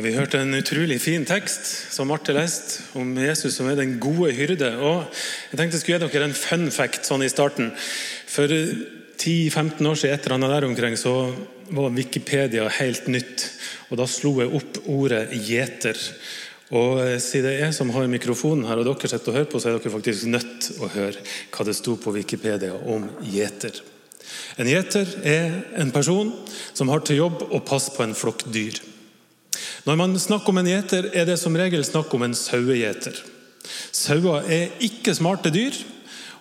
Ja, Vi hørte en utrolig fin tekst som Marte leste, om Jesus som er den gode hyrde. Og Jeg tenkte jeg skulle gi dere en fun fact sånn i starten. For 10-15 år siden etter han er der omkring, så var Wikipedia helt nytt. Og Da slo jeg opp ordet 'gjeter'. Og Siden det er jeg som har mikrofonen her, og dere sitter og hører på, så er dere faktisk nødt til å høre hva det sto på Wikipedia om gjeter. En gjeter er en person som har til jobb å passe på en flokk dyr. Når man snakker om en gjeter, er det som regel snakk om en sauegjeter. Sauer er ikke smarte dyr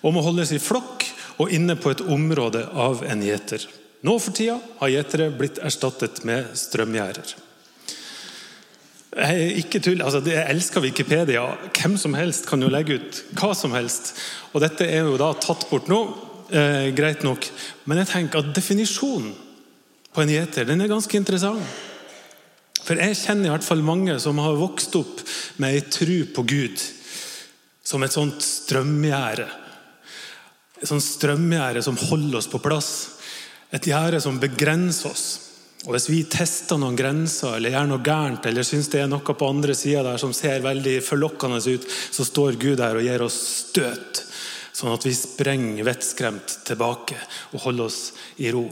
og må holdes i flokk og inne på et område av en gjeter. Nå for tida har gjetere blitt erstattet med strømgjerder. Jeg, tull, altså jeg elsker Wikipedia. Hvem som helst kan jo legge ut hva som helst. Og dette er jo da tatt bort nå. Eh, greit nok. Men jeg tenker at definisjonen på en gjeter er ganske interessant. For jeg kjenner i hvert fall mange som har vokst opp med ei tru på Gud som et sånt strømgjerde. Et sånt strømgjerde som holder oss på plass. Et gjerde som begrenser oss. Og Hvis vi tester noen grenser eller gjør noe gærent eller syns det er noe på andre sida der som ser veldig forlokkende ut, så står Gud der og gir oss støt, sånn at vi sprenger vettskremt tilbake og holder oss i ro.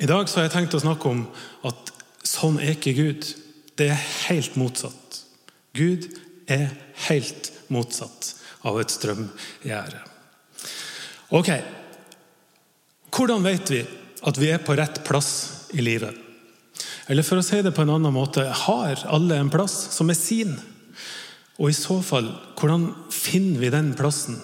I dag så har jeg tenkt å snakke om at sånn er ikke Gud. Det er helt motsatt. Gud er helt motsatt av et strømgjerde. Ok, hvordan vet vi at vi er på rett plass i livet? Eller for å si det på en annen måte har alle en plass som er sin? Og i så fall, hvordan finner vi den plassen?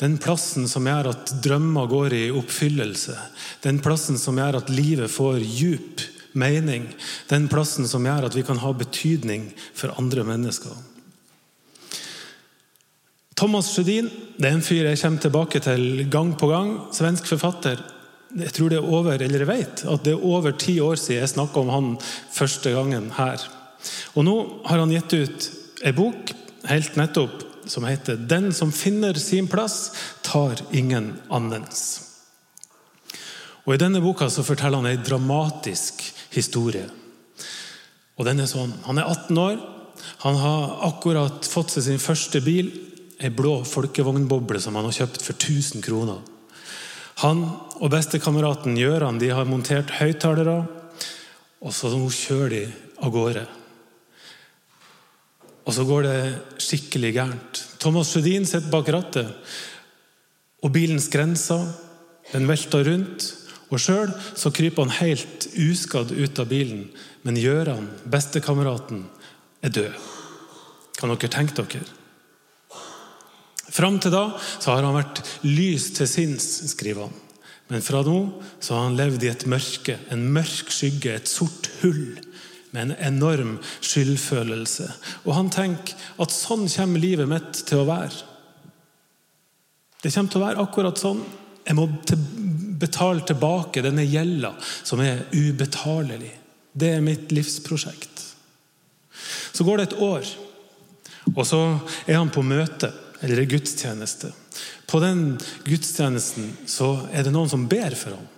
Den plassen som gjør at drømmer går i oppfyllelse. Den plassen som gjør at livet får djup mening. Den plassen som gjør at vi kan ha betydning for andre mennesker. Thomas Sjødin det er en fyr jeg kommer tilbake til gang på gang. Svensk forfatter. Jeg tror det er over, eller jeg vet at det er over ti år siden jeg snakka om han første gangen her. Og Nå har han gitt ut ei bok helt nettopp som heter 'Den som finner sin plass, tar ingen annens'. Og I denne boka så forteller han en dramatisk historie. Og den er sånn, Han er 18 år. Han har akkurat fått seg sin første bil. Ei blå folkevognboble som han har kjøpt for 1000 kroner. Han og bestekameraten Gjøran de har montert høyttalere, og så kjører de av gårde. Og så går det skikkelig gærent. Thomas Sjødin sitter bak rattet, og bilen skrenser. Den velter rundt. Og sjøl kryper han helt uskadd ut av bilen. Men Gjøran, bestekameraten, er død. Kan dere tenke dere? Fram til da så har han vært lys til sinns, skriver han. Men fra nå så har han levd i et mørke, en mørk skygge, et sort hull med en enorm skyldfølelse. Og han tenker at sånn kommer livet mitt til å være. Det kommer til å være akkurat sånn. Jeg må betale tilbake denne gjelda som er ubetalelig. Det er mitt livsprosjekt. Så går det et år, og så er han på møte eller gudstjeneste. På den gudstjenesten så er det noen som ber for ham.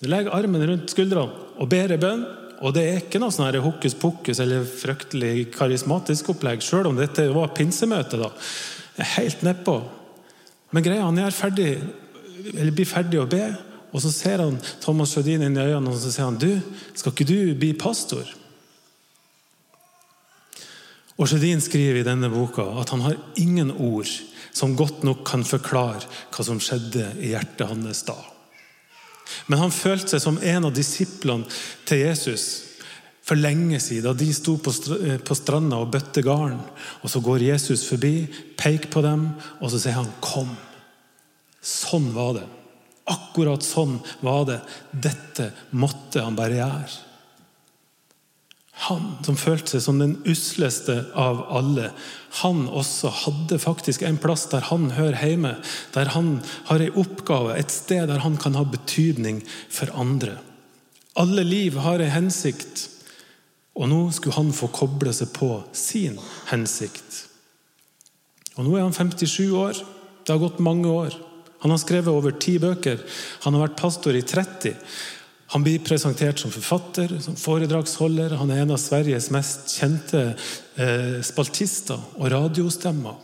Du legger armen rundt skuldrene og ber en bønn. Og det er ikke noe sånn hokus pokus eller fryktelig karismatisk opplegg, sjøl om dette var pinsemøte. da. Helt nedpå. Men greia, han er ferdig, eller blir ferdig å be, og så ser han Thomas Sjødin inn i øynene og så sier han, du, skal ikke du bli pastor? Og Sjødin skriver i denne boka at han har ingen ord som godt nok kan forklare hva som skjedde i hjertet hans da. Men han følte seg som en av disiplene til Jesus for lenge siden, da de sto på stranda og bøtte garn. Og så går Jesus forbi, peker på dem, og så sier han 'kom'. Sånn var det. Akkurat sånn var det. Dette måtte han bare gjøre. Han som følte seg som den usleste av alle, han også hadde faktisk en plass der han hører hjemme. Der han har en oppgave, et sted der han kan ha betydning for andre. Alle liv har en hensikt, og nå skulle han få koble seg på sin hensikt. Og Nå er han 57 år. Det har gått mange år. Han har skrevet over ti bøker. Han har vært pastor i 30. Han blir presentert som forfatter, som foredragsholder. Han er en av Sveriges mest kjente eh, spaltister og radiostemmer.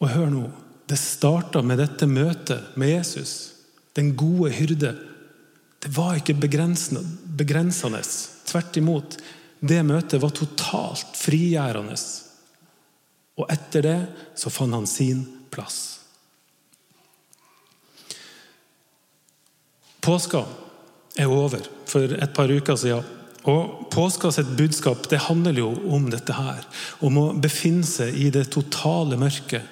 Og hør nå, det starta med dette møtet med Jesus, den gode hyrde. Det var ikke begrensende. Tvert imot. Det møtet var totalt frigjørende. Og etter det så fant han sin plass. Påska er over for et par uker siden. Og Påska sitt budskap det handler jo om dette her. Om å befinne seg i det totale mørket,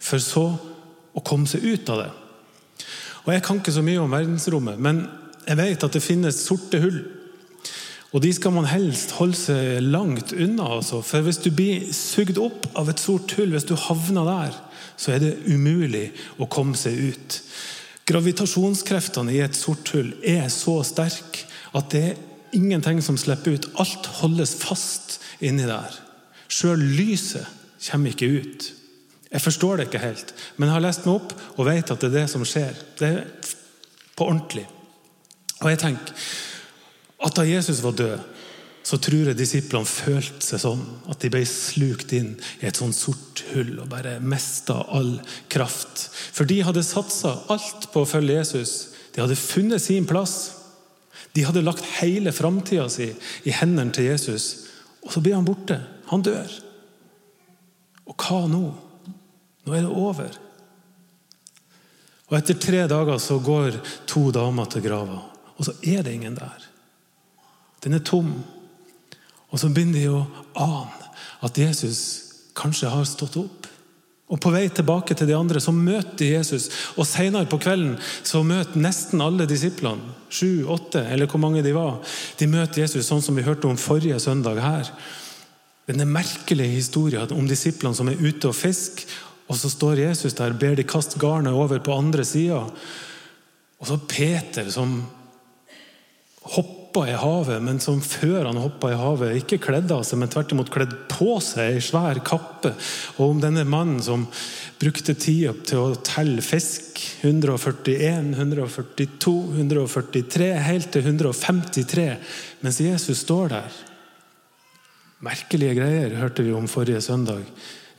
for så å komme seg ut av det. Og Jeg kan ikke så mye om verdensrommet, men jeg vet at det finnes sorte hull. Og de skal man helst holde seg langt unna. Altså. For hvis du blir sugd opp av et sort hull, hvis du havner der, så er det umulig å komme seg ut. Gravitasjonskreftene i et sort hull er så sterke at det er ingenting som slipper ut. Alt holdes fast inni der. Sjøl lyset kommer ikke ut. Jeg forstår det ikke helt, men jeg har lest meg opp og vet at det er det som skjer. Det er på ordentlig. Og jeg tenker at da Jesus var død, så tror jeg disiplene følte seg sånn at de ble slukt inn i et sånt sort hull og bare mista all kraft. For de hadde satsa alt på å følge Jesus. De hadde funnet sin plass. De hadde lagt hele framtida si i hendene til Jesus. Og så blir han borte. Han dør. Og hva nå? Nå er det over. Og Etter tre dager så går to damer til grava, og så er det ingen der. Den er tom. Og så begynner de å ane at Jesus kanskje har stått opp. Og På vei tilbake til de andre så møter de Jesus. Og Senere på kvelden så møter nesten alle disiplene, sju, åtte eller hvor mange de var, de møter Jesus sånn som vi hørte om forrige søndag her. Denne merkelige historien om disiplene som er ute og fisker, og så står Jesus der ber de kaste garnet over på andre sida. Og så Peter som hopper hoppa i havet, men som før han hoppa i havet, ikke kledde av seg, men tvert imot kledd på seg ei svær kappe. Og om denne mannen som brukte tida til å telle fisk 141, 142, 143, helt til 153, mens Jesus står der. Merkelige greier hørte vi om forrige søndag.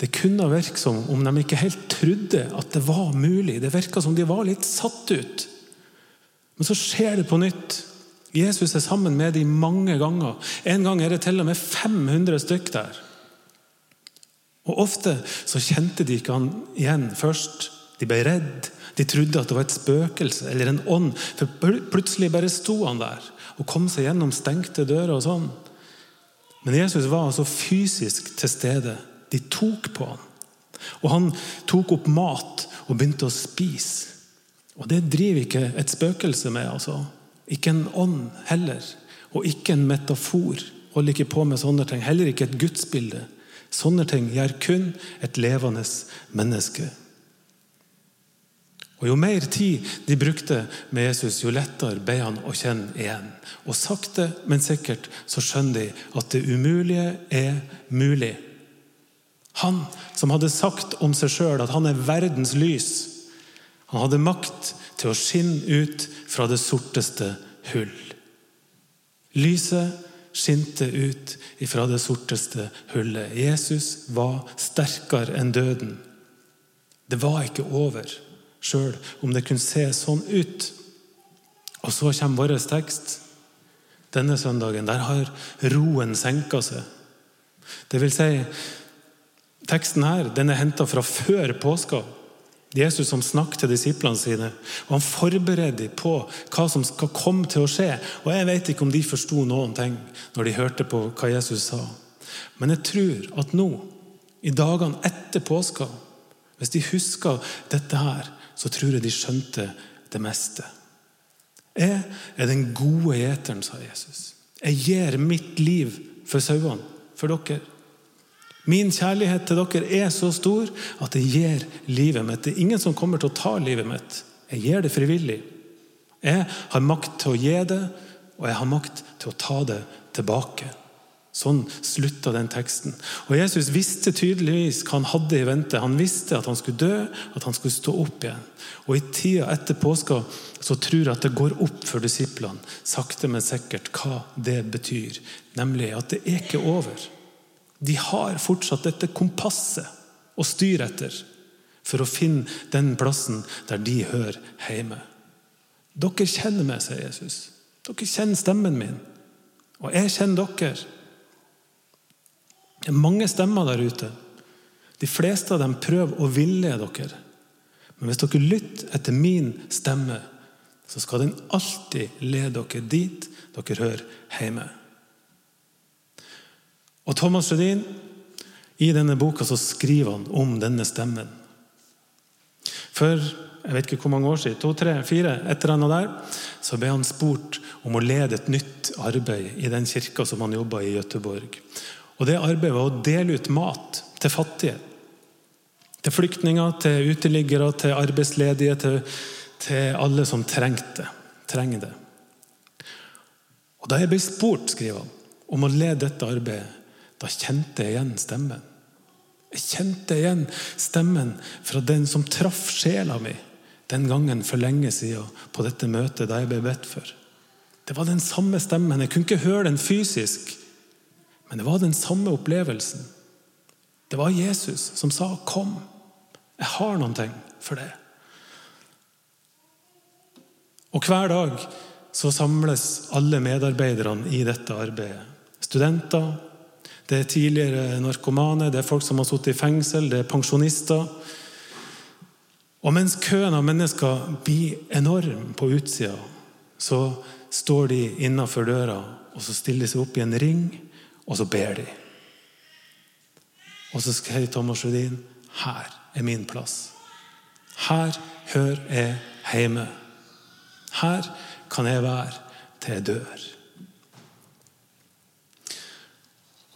Det kunne virke som om de ikke helt trodde at det var mulig. Det virka som de var litt satt ut. Men så skjer det på nytt. Jesus er sammen med dem mange ganger. En gang er det til og med 500 stykk der. Og Ofte så kjente de ikke han igjen først. De ble redd. De trodde at det var et spøkelse eller en ånd. For plutselig bare sto han der og kom seg gjennom stengte dører. og sånn. Men Jesus var altså fysisk til stede. De tok på han. Og han tok opp mat og begynte å spise. Og det driver ikke et spøkelse med. altså. Ikke en ånd heller. Og ikke en metafor. Hold ikke på med sånne ting. Heller ikke et gudsbilde. Sånne ting gjør kun et levende menneske. Og Jo mer tid de brukte med Jesus, jo lettere ble han å kjenne igjen. Og sakte, men sikkert så skjønner de at det umulige er mulig. Han som hadde sagt om seg sjøl at han er verdens lys, han hadde makt til å skinne ut fra det sorteste hull. Lyset skinte ut fra det sorteste hullet. Jesus var sterkere enn døden. Det var ikke over, sjøl om det kunne se sånn ut. Og så kommer vår tekst denne søndagen. Der har roen senka seg. Det vil si, teksten her den er henta fra før påska. Jesus som snakket til disiplene sine, og han forberedte dem på hva som skal komme til å skje. Og Jeg vet ikke om de forsto noen ting når de hørte på hva Jesus sa. Men jeg tror at nå, i dagene etter påska, hvis de husker dette her, så tror jeg de skjønte det meste. Jeg er den gode gjeteren, sa Jesus. Jeg gir mitt liv for sauene, for dere. Min kjærlighet til dere er så stor at det gir livet mitt. Det er ingen som kommer til å ta livet mitt. Jeg gir det frivillig. Jeg har makt til å gi det, og jeg har makt til å ta det tilbake. Sånn slutta den teksten. Og Jesus visste tydeligvis hva han hadde i vente. Han visste at han skulle dø, at han skulle stå opp igjen. Og i tida etter påska så tror jeg at det går opp for disiplene, sakte, men sikkert, hva det betyr. Nemlig at det er ikke over. De har fortsatt dette kompasset å styre etter for å finne den plassen der de hører hjemme. Dere kjenner meg, sier Jesus. Dere kjenner stemmen min. Og jeg kjenner dere. Det er mange stemmer der ute. De fleste av dem prøver å villede dere. Men hvis dere lytter etter min stemme, så skal den alltid lede dere dit dere hører hjemme. Og Thomas Sjødin, i denne boka så skriver han om denne stemmen. For jeg vet ikke hvor mange år siden, to, tre, fire, et eller annet der, så ble han spurt om å lede et nytt arbeid i den kirka som han jobba i Gøteborg. Og Det arbeidet var å dele ut mat til fattige. Til flyktninger, til uteliggere, til arbeidsledige, til, til alle som trengte, trenger det. Og Da jeg ble spurt skriver han, om å lede dette arbeidet, da kjente jeg igjen stemmen. Jeg kjente igjen stemmen fra den som traff sjela mi den gangen for lenge siden på dette møtet da jeg ble bedt for. Det var den samme stemmen. Jeg kunne ikke høre den fysisk, men det var den samme opplevelsen. Det var Jesus som sa 'Kom, jeg har noe for det'. Og Hver dag så samles alle medarbeiderne i dette arbeidet. Studenter, det er tidligere narkomane, det er folk som har sittet i fengsel, det er pensjonister. Og mens køen av mennesker blir enorm på utsida, så står de innafor døra og så stiller de seg opp i en ring og så ber de. Og så sier Thomas Rudin, her er min plass. Her hører jeg hjemme. Her kan jeg være til jeg dør.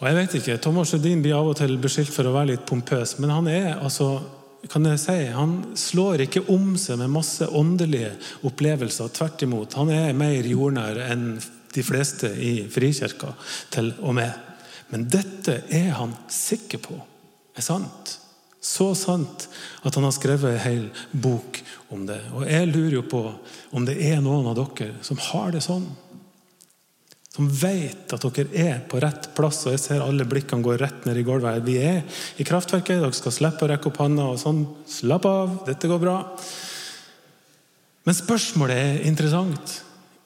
Og jeg vet ikke, Thomas Judin blir av og til beskyldt for å være litt pompøs, men han er altså kan jeg si, Han slår ikke om seg med masse åndelige opplevelser. Tvert imot. Han er mer jordnær enn de fleste i Frikirka, til og med. Men dette er han sikker på er sant. Så sant at han har skrevet en hel bok om det. Og jeg lurer jo på om det er noen av dere som har det sånn. Som vet at dere er på rett plass. Og jeg ser alle blikkene gå rett ned i gulvet. Vi er i kraftverket. Dere skal slippe å rekke opp hånda og sånn. Slapp av, dette går bra. Men spørsmålet er interessant.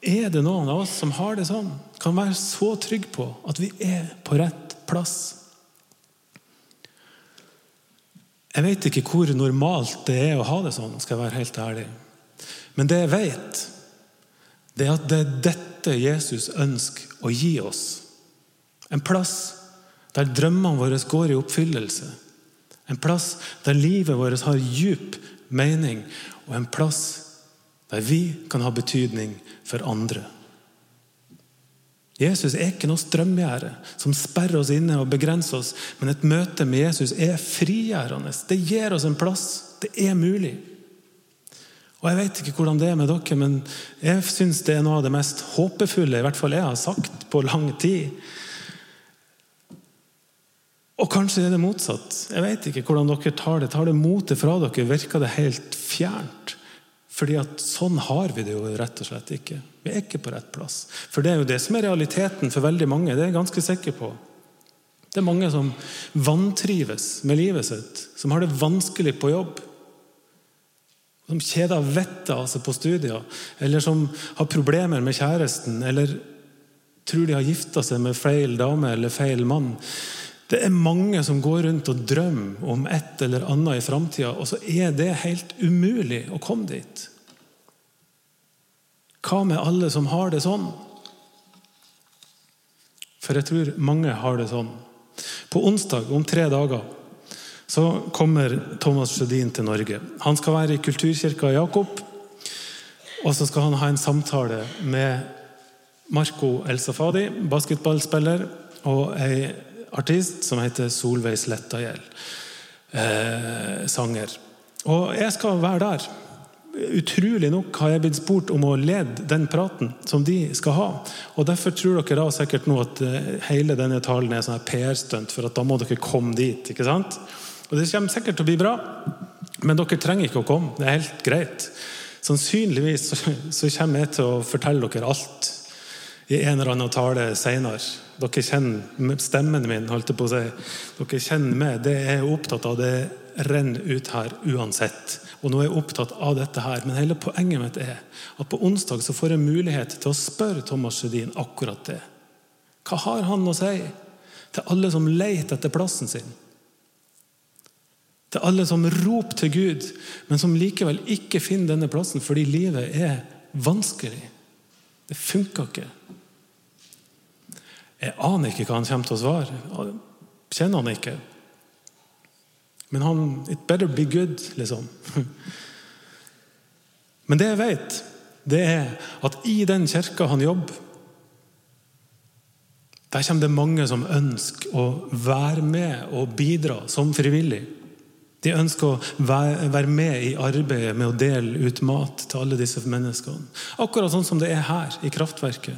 Er det noen av oss som har det sånn? Kan være så trygg på at vi er på rett plass? Jeg vet ikke hvor normalt det er å ha det sånn, skal jeg være helt ærlig. Men det jeg vet, det er at det er dette Jesus ønsker å gi oss. En plass der drømmene våre går i oppfyllelse. En plass der livet vårt har djup mening, og en plass der vi kan ha betydning for andre. Jesus er ikke noe strømgjerde som sperrer oss inne og begrenser oss. Men et møte med Jesus er frigjørende. Det gir oss en plass. Det er mulig. Og Jeg vet ikke hvordan det er med dere, men jeg syns det er noe av det mest håpefulle i hvert fall jeg har sagt på lang tid. Og kanskje er det motsatt. Jeg vet ikke hvordan dere tar det. Tar det motet fra dere? Virker det helt fjernt? Fordi at sånn har vi det jo rett og slett ikke. Vi er ikke på rett plass. For det er jo det som er realiteten for veldig mange. Det er jeg ganske sikker på. Det er mange som vantrives med livet sitt, som har det vanskelig på jobb. Som kjeder vettet av seg på studier, eller som har problemer med kjæresten, eller tror de har gifta seg med feil dame eller feil mann. Det er mange som går rundt og drømmer om et eller annet i framtida, og så er det helt umulig å komme dit. Hva med alle som har det sånn? For jeg tror mange har det sånn. På onsdag om tre dager så kommer Thomas Sjødin til Norge. Han skal være i Kulturkirka Jakob. Og så skal han ha en samtale med Marco El Safadi, basketballspiller, og ei artist som heter Solveig Slettagjell. Eh, sanger. Og jeg skal være der. utrolig nok har jeg blitt spurt om å lede den praten som de skal ha. Og Derfor tror dere da sikkert nå at eh, hele denne talen er sånn PR-stunt, for at da må dere komme dit. ikke sant? Og Det kommer sikkert til å bli bra, men dere trenger ikke å komme. Det er helt greit. Sannsynligvis så kommer jeg til å fortelle dere alt i en eller annen tale seinere. Dere kjenner stemmen min, holdt jeg på å si. Dere kjenner meg. Det jeg er opptatt av, det renner ut her uansett. Og nå er jeg opptatt av dette her, Men hele poenget mitt er at på onsdag så får jeg mulighet til å spørre Thomas Sjødin akkurat det. Hva har han å si til alle som leter etter plassen sin? Til alle som roper til Gud, men som likevel ikke finner denne plassen fordi livet er vanskelig. Det funker ikke. Jeg aner ikke hva han kommer til å svare. Kjenner han ikke. Men han It better be good, liksom. Men det jeg vet, det er at i den kirka han jobber, der kommer det mange som ønsker å være med og bidra som frivillig. De ønsker å være med i arbeidet med å dele ut mat til alle disse menneskene. Akkurat sånn som det er her i kraftverket.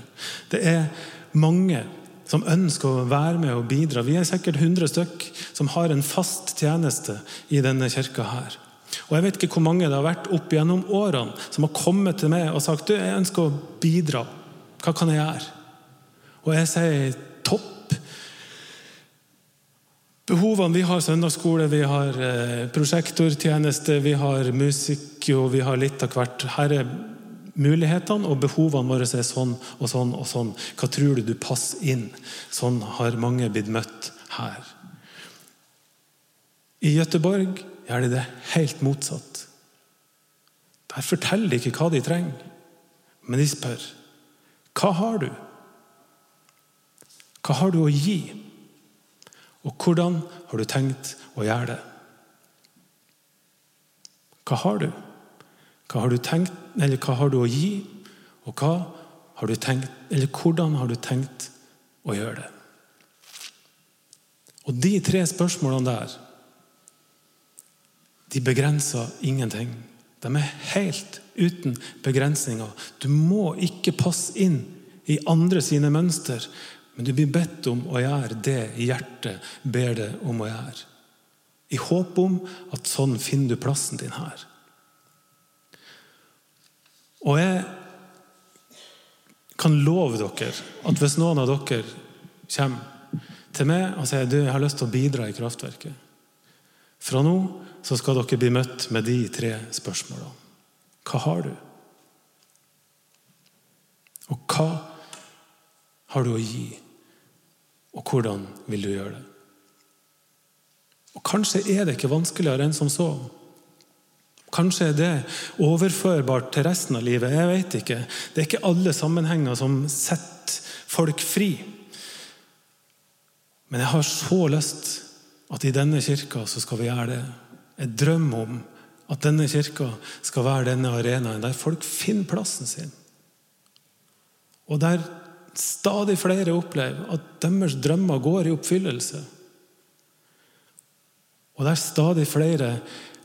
Det er mange som ønsker å være med og bidra. Vi er sikkert 100 stykk som har en fast tjeneste i denne kirka her. Og Jeg vet ikke hvor mange det har vært opp gjennom årene som har kommet til meg og sagt du, jeg ønsker å bidra. Hva kan jeg gjøre? Og jeg sier topp. Behovene Vi har søndagsskole, vi har eh, prosjektortjeneste, vi har musikk og vi har litt av hvert. Her er mulighetene og behovene våre er sånn og sånn og sånn. Hva tror du du passer inn? Sånn har mange blitt møtt her. I Gøteborg gjør de det helt motsatt. Der forteller de ikke hva de trenger, men de spør hva har du? Hva har du å gi? Og hvordan har du tenkt å gjøre det? Hva har du? Hva har du tenkt, eller hva har du å gi? Og hva har du tenkt, eller hvordan har du tenkt å gjøre det? Og de tre spørsmålene der, de begrenser ingenting. De er helt uten begrensninger. Du må ikke passe inn i andre sine mønster, men du blir bedt om å gjøre det hjertet ber deg om å gjøre. I håp om at sånn finner du plassen din her. Og jeg kan love dere at hvis noen av dere kommer til meg og sier du, jeg har lyst til å bidra i kraftverket Fra nå så skal dere bli møtt med de tre spørsmålene. Hva har du? Og hva har du å gi? Og hvordan vil du gjøre det? Og Kanskje er det ikke vanskeligere enn som så. Kanskje er det overførbart til resten av livet. Jeg vet ikke. Det er ikke alle sammenhenger som setter folk fri. Men jeg har så lyst at i denne kirka så skal vi gjøre det. Jeg drømmer om at denne kirka skal være denne arenaen der folk finner plassen sin. Og der stadig flere opplever at deres drømmer går i oppfyllelse. Og der stadig flere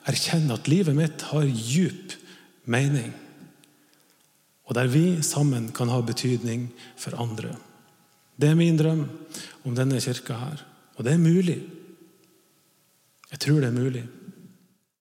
erkjenner at livet mitt har djup mening. Og der vi sammen kan ha betydning for andre. Det er min drøm om denne kirka her. Og det er mulig. Jeg tror det er mulig.